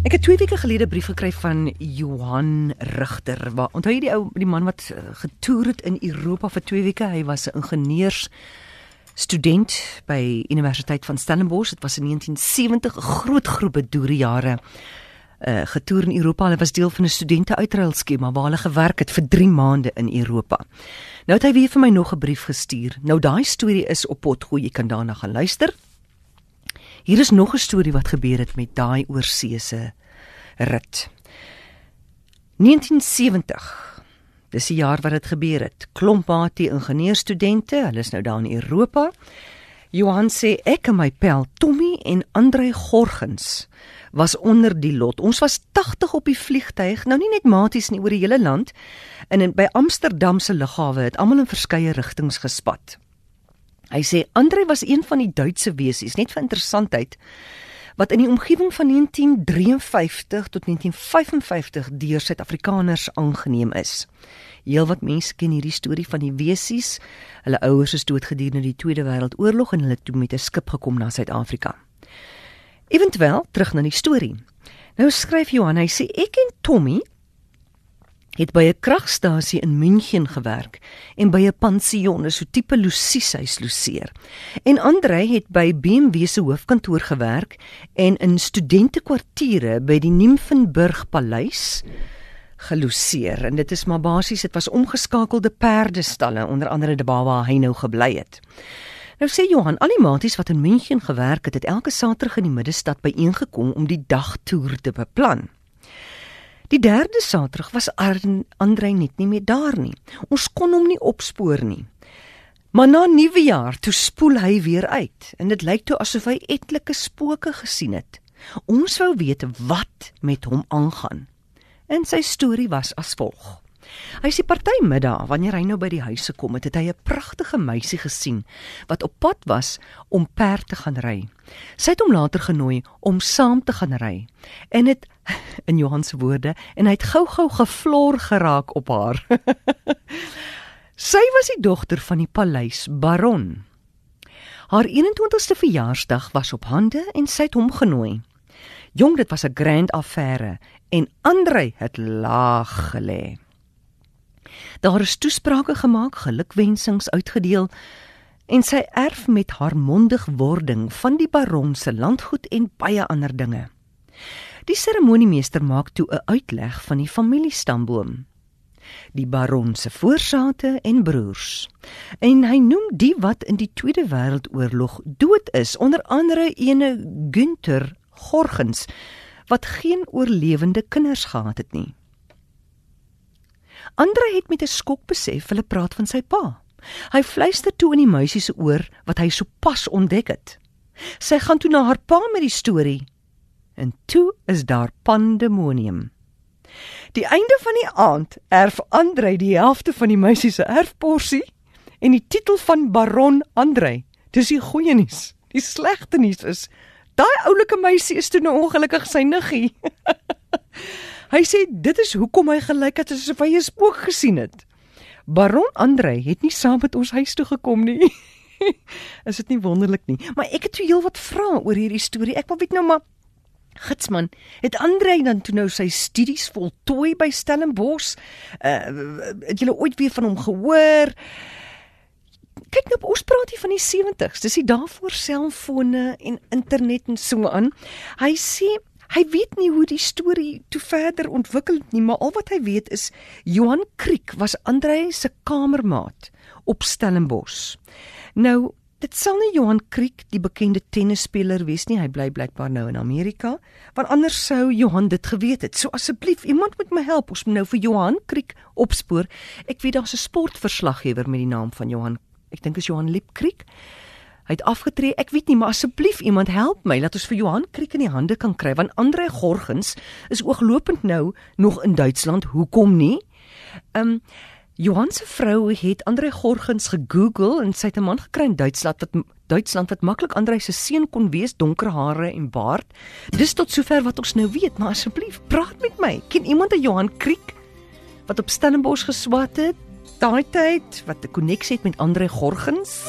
Ek het 2 weke gelede 'n brief gekry van Johan Rigter. Waar onthou jy die ou die man wat uh, getoer het in Europa vir 2 weke? Hy was 'n ingenieurs student by Universiteit van Stellenbosch. Dit was in 1970 'n groot groep bedoere jare uh getoer in Europa. Hulle was deel van 'n studente uitruilskema waar hulle gewerk het vir 3 maande in Europa. Nou het hy weer vir my nog 'n brief gestuur. Nou daai storie is op potgoed. Jy kan daarna gaan luister. Hier is nog 'n storie wat gebeur het met daai oorseese rit. 1970. Dis die jaar wat dit gebeur het. Klomp baie ingenieurstudente, hulle is nou daar in Europa. Johan sê ek en my pel Tommy en Andre Gorgens was onder die lot. Ons was 80 op die vliegtyg, nou nie net maties nie oor die hele land. En in, by Amsterdam se lughawe het almal in verskeie rigtings gespat. Hy sê Andre was een van die Duitse wesies, net vir interessantheid, wat in die omgewing van 1953 tot 1955 deur Suid-Afrikaners aangeneem is. Heelwat mense ken hierdie storie van die wesies. Hulle ouers is dood gedurende die Tweede Wêreldoorlog en hulle toe met 'n skip gekom na Suid-Afrika. Eventueel terug na die storie. Nou skryf Johan, hy sê ek en Tommy het by 'n kragstasie in München gewerk en by 'n pension, so tipe losieshuis loseer. En Andre het by BMW se hoofkantoor gewerk en in studentekwartiere by die Nymphenburg Paleis geloseer. En dit is maar basies, dit was omgeskakelde perdestalle onder andere die waar hy nou gebly het. Nou sê Johan, al die maties wat in München gewerk het, het elke Saterdag in die middestad byeengekom om die dagtoer te beplan. Die derde Saterdag was Andre net nie meer daar nie. Ons kon hom nie opspoor nie. Maar na Nuwejaar toe spoel hy weer uit en dit lyk toe asof hy etlike spooke gesien het. Ons wou weet wat met hom aangaan. En sy storie was as volg. Hy sê party middag wanneer hy nou by die huis gekom het, het hy 'n pragtige meisie gesien wat op pad was om perd te gaan ry. Sy het hom later genooi om saam te gaan ry. En dit in Johan se woorde en hy het gou-gou geflor geraak op haar. Sy was die dogter van die paleis baron. Haar 21ste verjaarsdag was op hande en sy het hom genooi. Jong, dit was 'n grand affære en Andre het laag gelê. Daar is toesprake gemaak, gelukwensings uitgedeel en sy erf met haar mondig wording van die baron se landgoed en baie ander dinge. Die seremoniemeester maak toe 'n uitleg van die familiestamboom. Die baron se voorsate en broers. En hy noem die wat in die Tweede Wêreldoorlog dood is, onder andere ene Günther Gorgens wat geen oorlewende kinders gehad het nie. Andre het met 'n skok besef hulle praat van sy pa. Hy fluister toe in die meisie se oor wat hy sopas ontdek het. Sy gaan toe na haar pa met die storie en toe is daar pandemonium. Die einde van die aand erf Andrei die helfte van die meisie se erfporsie en die titel van baron Andrei. Dis die goeie nuus. Die slegte nuus is daai oulike meisie is toe nou ongelukkig sy niggie. hy sê dit is hoekom hy gelyk het asof hy 'n spook gesien het. Baron Andrei het nie saam met ons huis toe gekom nie. is dit nie wonderlik nie? Maar ek het toe heelwat vra oor hierdie storie. Ek wil weet nou maar Gitsman, het Andre dan toe nou sy studies voltooi by Stellenbosch? Uh het julle ooit weer van hom gehoor? Kyk nou, ons praat hier van die 70s. Dis die daarvoor selfone en internet en so aan. Hy sê hy weet nie hoe die storie toe verder ontwikkel nie, maar al wat hy weet is Johan Kriek was Andre se kamermaat op Stellenbosch. Nou Dit sal nie Johan Kriek, die bekende tennisspeler wees nie. Hy bly blykbaar nou in Amerika. Want anders sou Johan dit geweet het. So asseblief, iemand moet my help. Ons moet nou vir Johan Kriek opspoor. Ek weet daar's 'n sportverslaggewer met die naam van Johan. Ek dink is Johan Lip Kriek. Hy het afgetree. Ek weet nie, maar asseblief iemand help my dat ons vir Johan Kriek in die hande kan kry want Andre Gorgens is ooglopend nou nog in Duitsland. Hoekom nie? Ehm um, Johan se vrou het Andre Gorgens gegoogel en sy het 'n man gekry in Duitsland wat Duitsland wat maklik Andre se seun kon wees, donker hare en baard. Dis tot sover wat ons nou weet, maar asseblief, praat met my. Ken iemand 'n Johan Kriek wat op Stellenbosch geswat het? Daai tyd wat 'n koneksie het met Andre Gorgens?